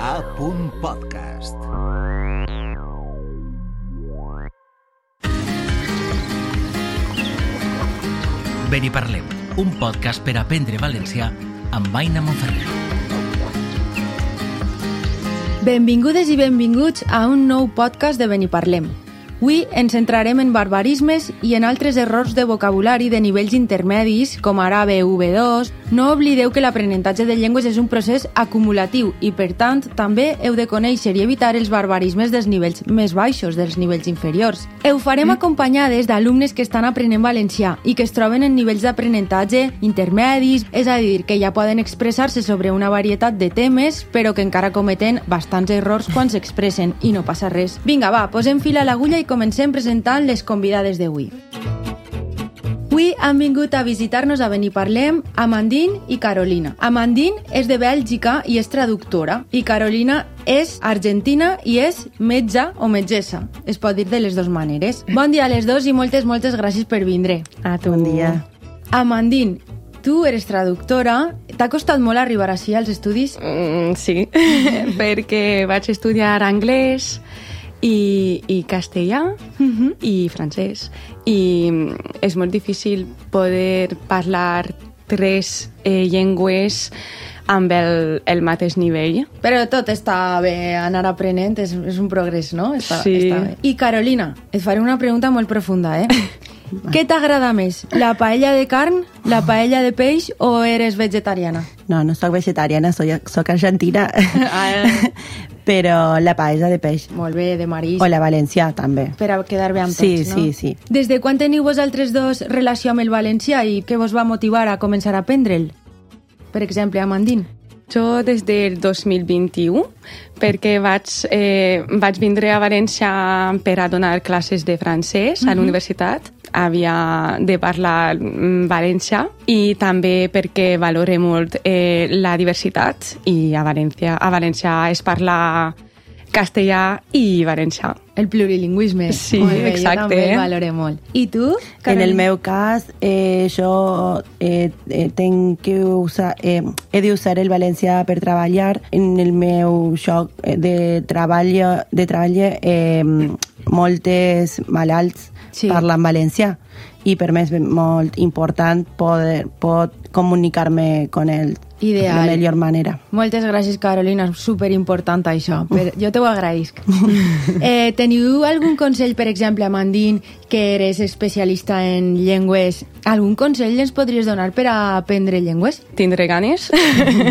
A. Podcast. Ben i parlem, un podcast per aprendre valencià amb Aina Monferrer. Benvingudes i benvinguts a un nou podcast de Beniparlem. Avui ens centrarem en barbarismes i en altres errors de vocabulari de nivells intermedis, com ara B2. No oblideu que l'aprenentatge de llengües és un procés acumulatiu i, per tant, també heu de conèixer i evitar els barbarismes dels nivells més baixos, dels nivells inferiors. Ho farem acompanyades d'alumnes que estan aprenent valencià i que es troben en nivells d'aprenentatge intermedis, és a dir, que ja poden expressar-se sobre una varietat de temes, però que encara cometen bastants errors quan s'expressen i no passa res. Vinga, va, posem fil a l'agulla i comencem presentant les convidades d'avui. Avui han vingut a visitar-nos a Beniparlem Amandine i Carolina. Amandine és de Bèlgica i és traductora i Carolina és argentina i és metge o metgessa. Es pot dir de les dues maneres. Bon dia a les dos i moltes, moltes gràcies per vindre. A tu. Bon dia. Amandine, tu eres traductora. T'ha costat molt arribar així als estudis? Mm, sí, perquè vaig estudiar anglès, i, i castellà uh -huh. i francès. I és molt difícil poder parlar tres eh, llengües amb el, el mateix nivell. Però tot està bé, anar aprenent és, és un progrés, no? Està, sí. Està bé. I Carolina, et faré una pregunta molt profunda, eh? Què t'agrada més, la paella de carn, la paella de peix o eres vegetariana? No, no soc vegetariana, soy, soc argentina, però la paella de peix. Molt bé, de marisc. O la valencià, també. Per a quedar bé amb Sí, tots, no? sí, sí. Des de quan teniu vosaltres dos relació amb el valencià i què vos va motivar a començar a aprendre'l? Per exemple, Amandine. Jo des del 2021, perquè vaig, eh, vaig vindre a València per a donar classes de francès a la universitat. Havia de parlar mm, valencià i també perquè valore molt eh, la diversitat i a València, a València es parla castellà i valencià. El plurilingüisme. Sí, Molt bé, exacte. Jo també el valoré molt. I tu, En Carolina? el meu cas, eh, jo eh, eh, tenc que usar, eh, he d'usar el valencià per treballar. En el meu lloc de treball, de treball eh, moltes malalts Sí. sí. parlen valencià i per mi és molt important poder pot comunicar-me con ells Ideal. de la millor manera. Moltes gràcies, Carolina. És superimportant això. Per... Jo te ho agraïsc. eh, teniu algun consell, per exemple, Amandine, que eres especialista en llengües? Algun consell ens podries donar per a aprendre llengües? tindre ganes,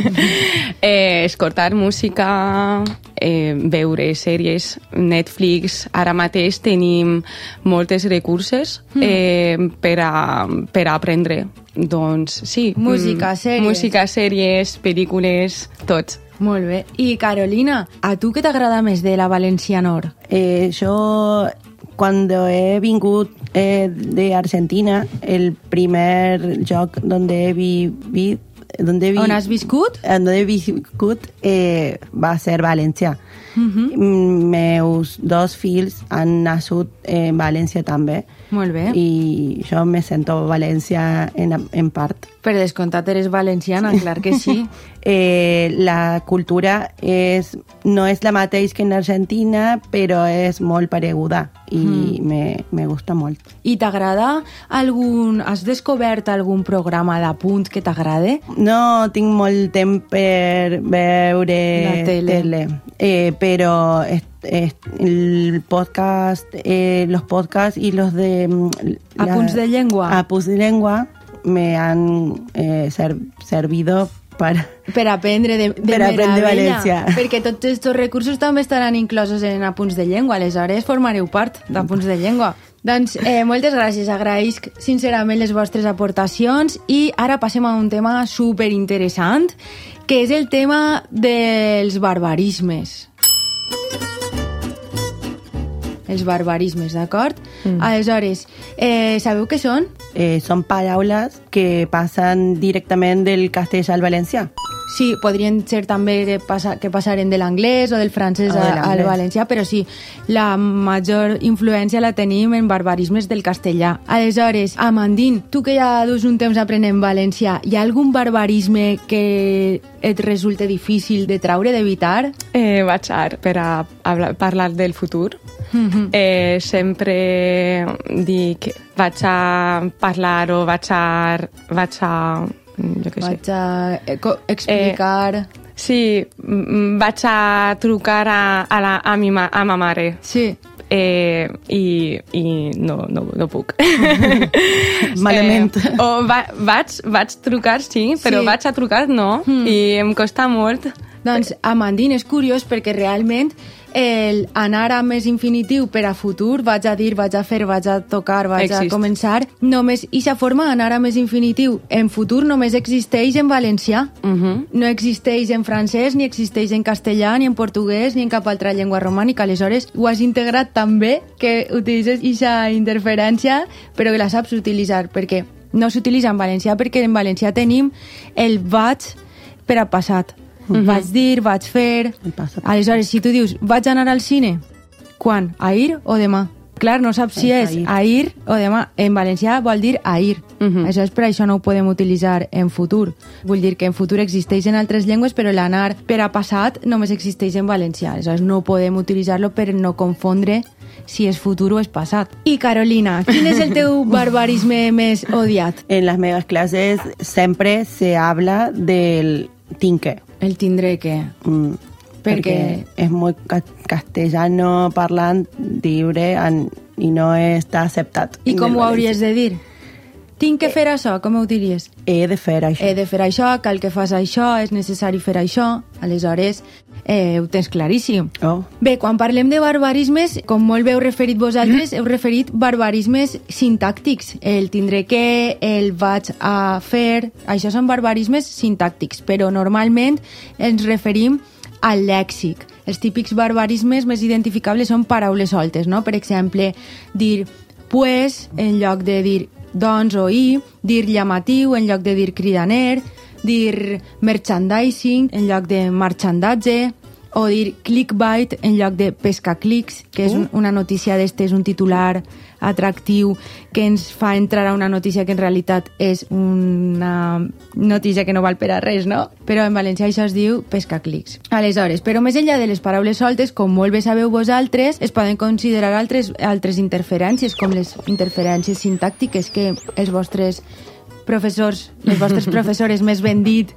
eh, escoltar música, eh, veure sèries, Netflix. Ara mateix tenim moltes recursos eh, per, a, per a aprendre. Doncs sí. Música, mm, sèries. Música, sèries, pel·lícules, tots. Molt bé. I Carolina, a tu què t'agrada més de la València Nord? Eh, yo cuando he vingut eh, de Argentina, el primer joc donde he vivido, donde vi, has viscut? donde he viscut eh, va ser València. Mm, Meus dos fills han nascut en València també Molt bé. i jo me sento València en, en part. Per descomptat eres valenciana, clar que sí. Eh, la cultura és, no és la mateix que en Argentina, però és molt pareguda i me, me gusta molt. I t'agrada algun... Has descobert algun programa d'apunt que t'agrade? No tinc molt temps per veure La tele. tele eh, però est, est, el podcast, eh, los podcasts y los de... mm, Apunts de llengua. Apunts de llengua me han eh, ser, servido para... Per aprendre de, de Per aprendre valencià. Perquè tots aquests recursos també estaran inclosos en apunts de llengua, aleshores formareu part d'apunts de llengua. Doncs eh, moltes gràcies, agraïsc sincerament les vostres aportacions i ara passem a un tema super interessant, que és el tema dels barbarismes. Els barbarismes, d'acord? Mm. Aleshores, eh, sabeu què són? Eh, són paraules que passen directament del castellà al valencià. Sí, podrien ser també de passa, que passaren de l'anglès o del francès O de a- al valencià, però sí, la major influència la tenim en barbarismes del castellà. Aleshores, Amandín, tu que ja dus un temps aprenent valencià, hi ha algun barbarisme que et resulta difícil de traure, d'evitar? Eh, vaig a, per a, a parlar del futur. Mhm. eh, sempre dic vaig a parlar o vaig a... Vaig a jo què sé. Vaig a eh, explicar... Sí, mm, vaig a trucar a, a, la, a, mi, ma, a ma mare. Sí. Eh, i, i no, no, no puc. Malament. Eh, o va, vaig, vaig trucar, sí, però Sí. vaig a trucar no, i em costa molt. Doncs Amandín és curiós perquè realment el anar a més infinitiu per a futur, vaig a dir, vaig a fer, vaig a tocar, vaig Exist. a començar, només, i sa forma anar a més infinitiu en futur només existeix en valencià. Uh -huh. No existeix en francès, ni existeix en castellà, ni en portuguès, ni en cap altra llengua romànica. Aleshores, ho has integrat tan bé que utilitzes aquesta interferència, però que la saps utilitzar, perquè no s'utilitza en valencià, perquè en valencià tenim el vaig per a passat. Vaig dir, vaig fer... El passat. Aleshores, si tu dius, vaig anar al cine, quan? Ahir o demà? Clar, no saps si És és ahir. ahir o demà. En valencià vol dir ahir. Mhm. Això és per això no ho podem utilitzar en futur. Vull dir que en futur existeix en altres llengües, però l'anar per a passat només existeix en valencià. Aleshores no podem utilitzar-lo per no confondre si és futur o és passat. I Carolina, quin és el teu barbarisme més odiat? En las megas clases siempre se habla del tinque. El tindré que... Mm, Per perquè és molt ca castellano parlant lliure en, i no està acceptat. I com ho hauries de dir? Tinc que fer això, com ho diries? He de fer això. He de fer això, cal que fas això, és necessari fer això. Aleshores, eh, ho tens claríssim. Oh, Bé, quan parlem de barbarismes, com molt bé heu referit vosaltres, heu referit barbarismes sintàctics. El tindré que, el vaig a fer... Això són barbarismes sintàctics, però normalment ens referim al lèxic. Els típics barbarismes més identificables són paraules soltes, no? Per exemple, dir pues en lloc de dir doncs o i, dir llamatiu en lloc de dir cridaner, dir merchandising en lloc de marxandatge, o dir clickbait en lloc de pescaclics, que és un, una notícia d'estes, un titular atractiu que ens fa entrar a una notícia que en realitat és una notícia que no val per a res, no? Però en valencià això es diu pescaclics. Aleshores, però més enllà de les paraules soltes, com molt bé sabeu vosaltres, es poden considerar altres, altres interferències, com les interferències sintàctiques que els vostres professors, les vostres professores més ben dit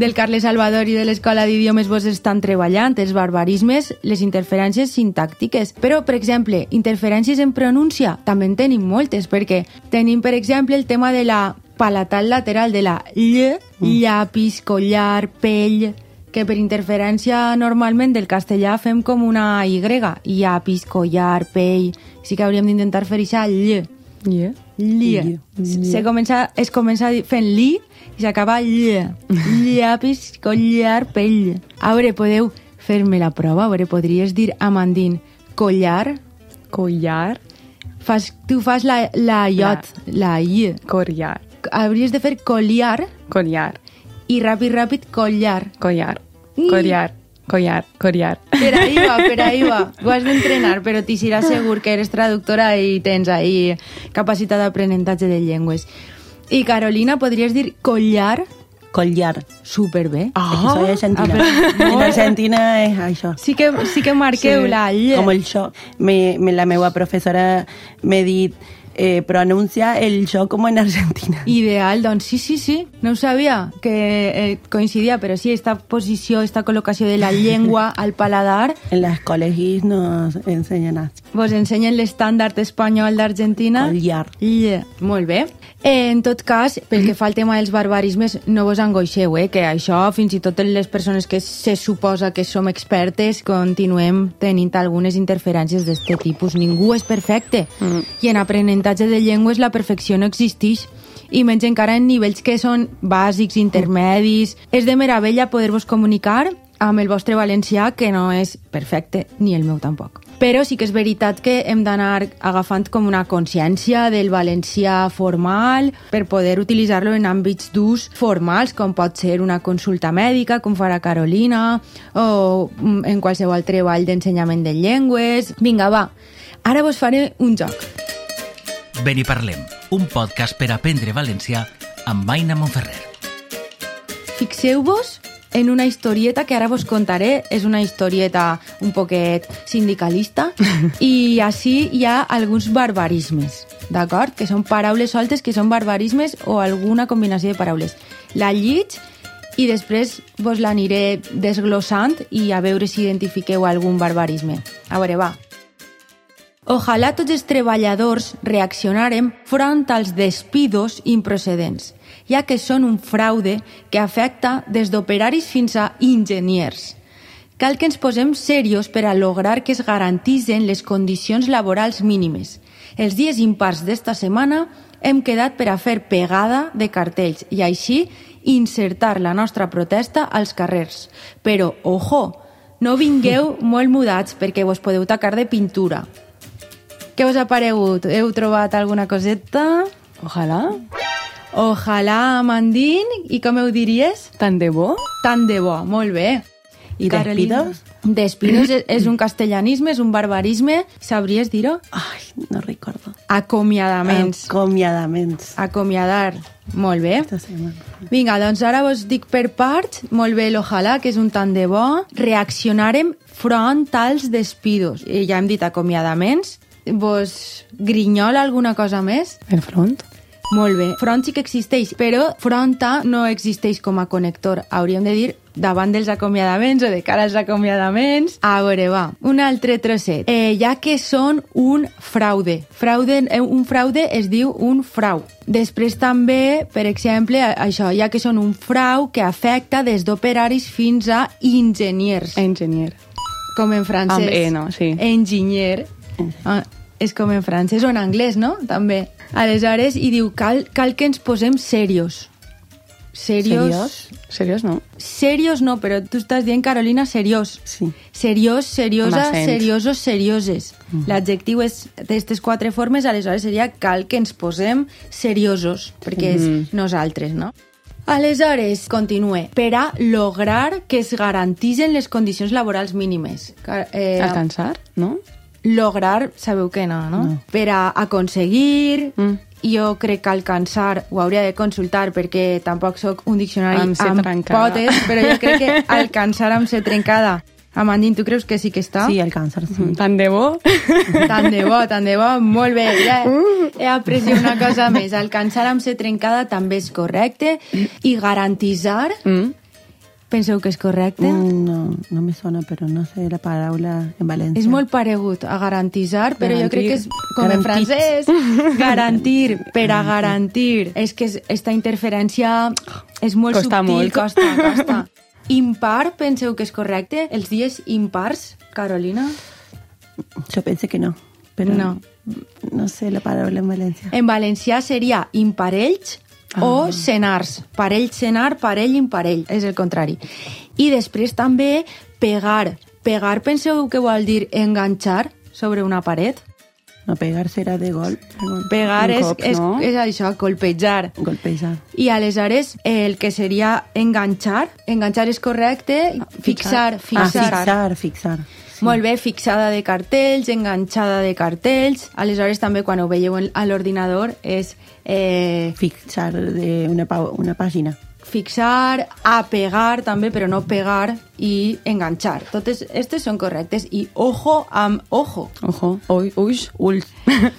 del Carles Salvador i de l'Escola d'Idiomes vos estan treballant, els barbarismes, les interferències sintàctiques. Però, per exemple, interferències en pronúncia també en tenim moltes, perquè tenim, per exemple, el tema de la palatal lateral de la ll, llapis, collar, pell, que per interferència normalment del castellà fem com una Y, llapis, collar, pell... Sí que hauríem d'intentar fer això ll. Yeah. Ll. Se comença, es comença fent li i s'acaba ll. Llapis, collar, pell. A veure, podeu fer-me la prova? A veure, podries dir a Mandín collar? Collar, Fas, tu fas la, la iot, la i. collar, Hauries de fer colliar collar, i ràpid, ràpid, collar. collar, collar, collar, collar. Per ahí va, per ahí va. Ho has d'entrenar, però t'hi serà segur que eres traductora i tens ahí capacitat d'aprenentatge de llengües. I Carolina, podries dir collar? collar. Superbé. Ah, soy argentina. ah, però- en Argentina és això. Sí que, sí que marqueu Sí, la ll. Com el xo. Me, me, la meva professora m'ha dit eh, pronuncia el xo com en Argentina. Ideal, doncs sí, sí, sí. No ho sabia que eh, coincidia, però sí, esta posició, esta col·locació de la llengua al paladar En los colegios nos enseñan así. vos ensenyen l'estàndard espanyol d'Argentina. Collar. Yeah. Molt bé. Eh, en tot cas, pel que fa al tema dels barbarismes, no vos angoixeu, eh? que això, fins i tot les persones que se suposa que som expertes, continuem tenint algunes interferències d'aquest tipus. Ningú és perfecte. Mm. I en aprenentatge de llengües la perfecció no existeix i menys encara en nivells que són bàsics, intermedis... És de meravella poder-vos comunicar amb el vostre valencià, que no és perfecte, ni el meu tampoc. Però sí que és veritat que hem d'anar agafant com una consciència del valencià formal per poder utilitzar-lo en àmbits d'ús formals, com pot ser una consulta mèdica, com farà Carolina, o mm, en qualsevol treball d'ensenyament de llengües... Vinga, va, ara vos faré un joc. Beni Parlem, un podcast per aprendre valencià amb Maina Monferrer. Fixeu-vos en una historieta que ara vos contaré. És una historieta un poquet sindicalista i així hi ha alguns barbarismes, d'acord? Que són paraules soltes que són barbarismes o alguna combinació de paraules. La lliig i després vos l'aniré desglossant i a veure si identifiqueu algun barbarisme. A veure, va. Ojalà tots els treballadors reaccionarem front als despidos improcedents, ja que són un fraude que afecta des d'operaris fins a enginyers. Cal que ens posem serios per a lograr que es garantitzen les condicions laborals mínimes. Els dies impars d'esta setmana hem quedat per a fer pegada de cartells i així insertar la nostra protesta als carrers. Però, ojo, no vingueu molt mudats perquè vos podeu tacar de pintura. Què us ha paregut? Heu trobat alguna coseta? Ojalà. Ojalà, Mandín. I com ho diries? Tant de bo. Tant de bo, molt bé. I Carolina? despidos? Despidos és, és un castellanisme, és un barbarisme. Sabries dir-ho? Ai, no recordo. Acomiadaments. Acomiadaments. Acomiadar. Molt bé. Vinga, doncs ara vos dic per parts. Molt bé, l'ojalà, que és un tant de bo. Reaccionarem front als despidos. I ja hem dit acomiadaments. Vos grinyola alguna cosa més? El front. Molt bé. Front sí que existeix, però fronta no existeix com a connector. Hauríem de dir davant dels acomiadaments o de cara als acomiadaments. A veure, va, un altre trosset. Eh, ja que són un fraude. fraude. eh, Un fraude es diu un frau. Després també, per exemple, això, ja que són un frau que afecta des d'operaris fins a enginyers, Enginyer. com en francès. Amb E, no? Sí. Enginyer. Ah, és com en francès o en anglès, no? També. Aleshores, i diu, cal, cal que ens posem serios. Serios. Seriós? Seriós, no? Serios no, però tu estàs dient, Carolina, seriós. Sí. Seriós, seriosa, seriosos, serioses. L'adjectiu és d'aquestes quatre formes, aleshores seria cal que ens posem seriosos, perquè és nosaltres, no? Aleshores, continue. Per a lograr que es garantitzen les condicions laborals mínimes. Eh, Alcançar, no? Lograr, sabeu que no, no? no. Per a aconseguir, Mm. jo crec que alcançar ho hauria de consultar perquè tampoc sóc un diccionari Amb amb trencada. potes, però jo crec que alcançar amb ser trencada. Amandín, tu creus que sí que està? Sí, alcanzar, sí. Tant de bo. Tant de bo, tant de bo, molt bé. Ja he après una cosa més. Alcançar amb ser trencada també és correcte i garantitzar, Mm. Penseu que és correcte? Mm, No, no me suena, pero no sé la palabra en Valencia. És molt paregut a garantitzar, però jo crec que és com en Garantit. francès. Garantir, per a garantir. És que és, esta interferència és molt Costa subtil, molt. costa, costa. Impar, penseu que és correcte? Els dies impars, Carolina? Yo pensé que no, pero No. no sé la palabra en Valencia. En valencià seria imparells o senars. Parell, senar, parell, imparell. És el contrari. I després també pegar. Pegar, penseu que vol dir enganxar sobre una paret? No pegar será de gol, Pegar Un és, cop, és, no? és això, colpejar. golpear. I aleshores el que seria enganxar, enganxar és correcte, fixar, Ah, fixar. fixar, fixar. Sí. Molt bé, fixada de cartells, enganxada de cartells. Aleshores també quan ho veieu a l'ordinador és eh, Fixar de una, pa- una página. fixar, apegar també, però no pegar i enganxar. Totes aquestes són correctes i ojo amb ojo. Ojo. Uy, uy. Uls.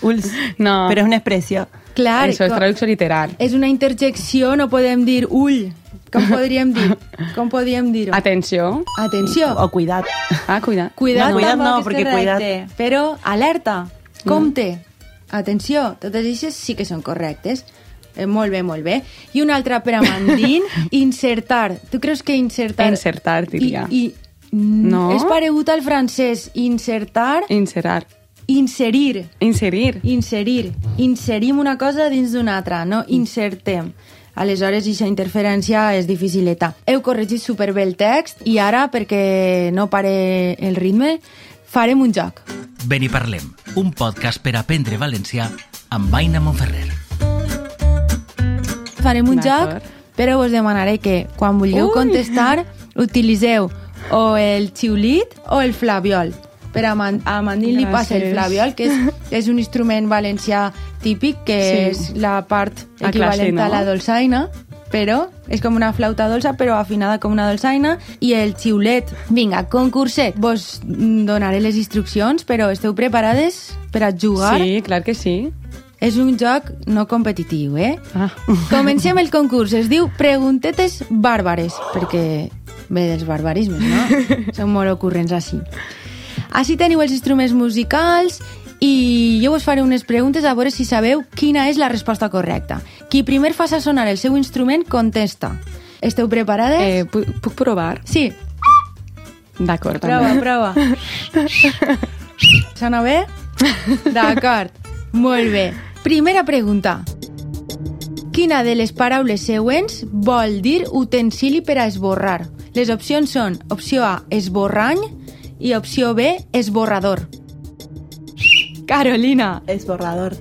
Uls. No. Pero es una expresión. Clar, Eso es co- traducció literal. és una interjecció, no podem dir ull. Com podríem dir? Com podríem dir-ho? Atenció. Atenció. O cuidad. Ah, cuida. Cuidat, No, cuidat tampoc no, és perquè correcte, Però alerta, compte, atenció, totes aquestes sí que són correctes. Eh, molt bé, molt bé. I una altra per a Mandín, insertar. Tu creus que insertar... Insertar, diria. I, i, No. És paregut al francès. Insertar, Inserar. inserir. Inserir. Inserir. Inserim una cosa dins d'una altra, no insertem. Aleshores, aquesta interferència és dificileta. Heu corregit superbé el text i ara, perquè no pare el ritme, farem un joc. Ben i parlem, un podcast per aprendre valencià amb Aina Monferrer. Farem un joc, però us demanaré que quan vulgueu Ui. contestar utilitzeu o el xiulit o el flabiol. Per a, Man a Mandín li passa el flabiol, que és, és un instrument valencià típic, que Sí. és la part A equivalent classe, a no? la dolçaina, però és com una flauta dolça, però afinada com una dolçaina, i el xiulet. Vinga, concurset. Vos donaré les instruccions, però esteu preparades per a jugar? Sí, clar que sí. És un joc no competitiu, eh? Ah. Comencem el concurs. Es diu Preguntetes bàrbares, perquè ve dels barbarismes, no? Són molt ocurrents així. Així teniu els instruments musicals i jo us faré unes preguntes a veure si sabeu quina és la resposta correcta. Qui primer faci sonar el seu instrument contesta. Esteu preparades? Eh, puc, puc provar? Sí, D'acord, prova, també. prova. Sona bé? D'acord, molt bé. Primera pregunta. Quina de les paraules següents vol dir utensili per a esborrar? Les opcions són opció A, esborrany, i opció B, esborrador. Carolina, Esborrador.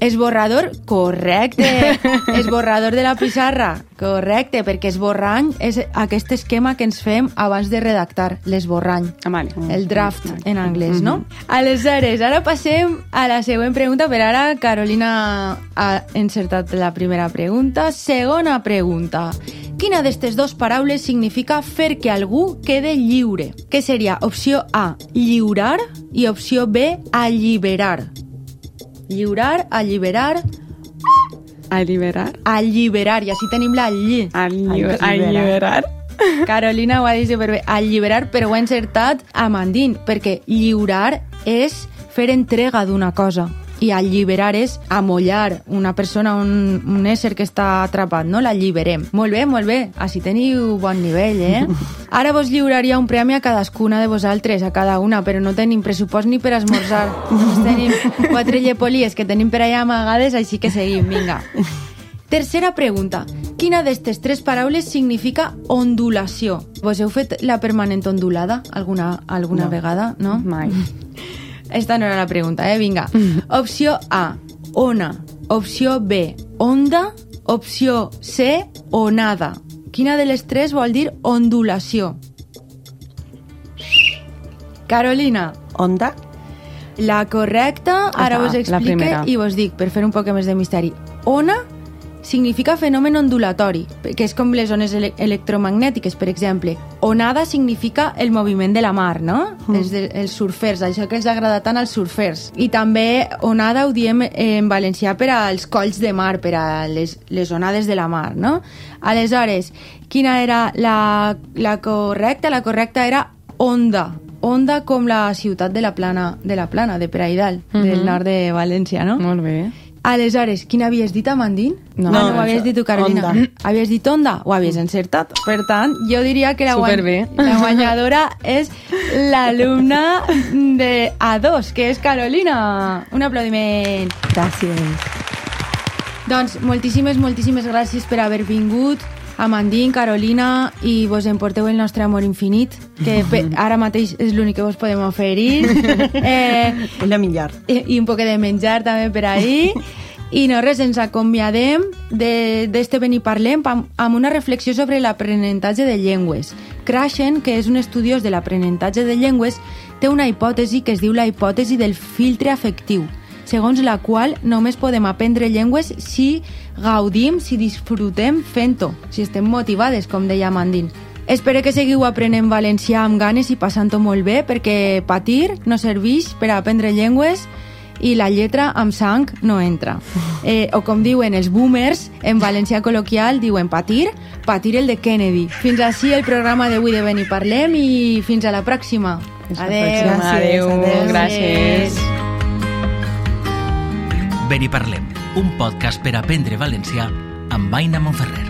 esborrador, correcte. esborrador de la pissarra, correcte, perquè esborrany és aquest esquema que ens fem abans de redactar, l'esborrany. Ah, vale. El draft en anglès, no? Aleshores, ara passem a la següent pregunta, per ara Carolina ha encertat la primera pregunta. Segona pregunta. Quina d'aquestes dues paraules significa fer que algú quede lliure? Què seria opció A, lliurar, i opció B, alliberar. Lliurar, alliberar, Alliberar? alliberar, i així tenim la lli. Alliber Alliberar. alliberar? Carolina ho ha dit superbé. Alliberar, però ho ha encertat a Mandín, perquè lliurar és fer entrega d'una cosa i alliberar és amollar una persona, un, un ésser que està atrapat, no? L'alliberem. Molt bé, molt bé. Així teniu bon nivell, eh? Ara vos lliuraria un premi a cadascuna de vosaltres, a cada una, però no tenim pressupost ni per esmorzar. Només tenim quatre llepolies que tenim per allà amagades, així que seguim, vinga. Tercera pregunta. Quina d'aquestes tres paraules significa ondulació? Vos heu fet la permanent ondulada alguna, alguna No. vegada? No? Mai. Esta no era la pregunta, eh? Vinga. Opció A, ona. Opció B, onda. Opció C, onada. Quina de les tres vol dir ondulació? Carolina, Onda. la correcta, ara la explique primera. i vos dic, per fer un poc més de misteri. Ona significa fenomen ondulatori, que és com les ones ele electromagnètiques, per exemple. Onada significa el moviment de la mar, no? Mm. Els, de, els surfers, això que els agrada tant als surfers. I també onada ho diem en valencià per als colls de mar, per a les, les onades de la mar, no? Aleshores, quina era la, la correcta? La correcta era onda. Onda com la ciutat de la plana, de la plana, de Praidal, mm -hmm. del nord de València, no? Molt bé. Aleshores, quin havies dit, Amandín? No, ah, no no, havies dit tu, Carolina. Onda. Havies dit Onda? Ho havies encertat. Per tant, jo diria que la, guany- la guanyadora és l'alumna de A2, que és Carolina. Un aplaudiment. Gràcies. Doncs moltíssimes, moltíssimes gràcies per haver vingut. Amandín, Carolina, i vos emporteu el nostre amor infinit, que ara mateix és l'únic que vos podem oferir. Eh, És la millor. i, i un poc de menjar també per ahir. I no res, ens acomiadem de- d'este de, Venir Parlem amb, amb una reflexió sobre l'aprenentatge de llengües. Krashen, que és un estudiós de l'aprenentatge de llengües, té una hipòtesi que es diu la hipòtesi del filtre afectiu, segons la qual només podem aprendre llengües si gaudim, si disfrutem fent-ho, si estem motivades, com deia Mandín. Espero que seguiu aprenent valencià amb ganes i passant-ho molt bé, perquè patir no serveix per a aprendre llengües i la lletra amb sang no entra. Eh, o com diuen els boomers, en valencià col·loquial diuen patir, patir el de Kennedy. Fins així el programa d'avui de Beni Parlem i fins a la pròxima. Fins Adéu. pròxima. Adéu, Adéu. gràcies. Ben i parlem, un podcast per aprendre valencià amb Aina Monferrer.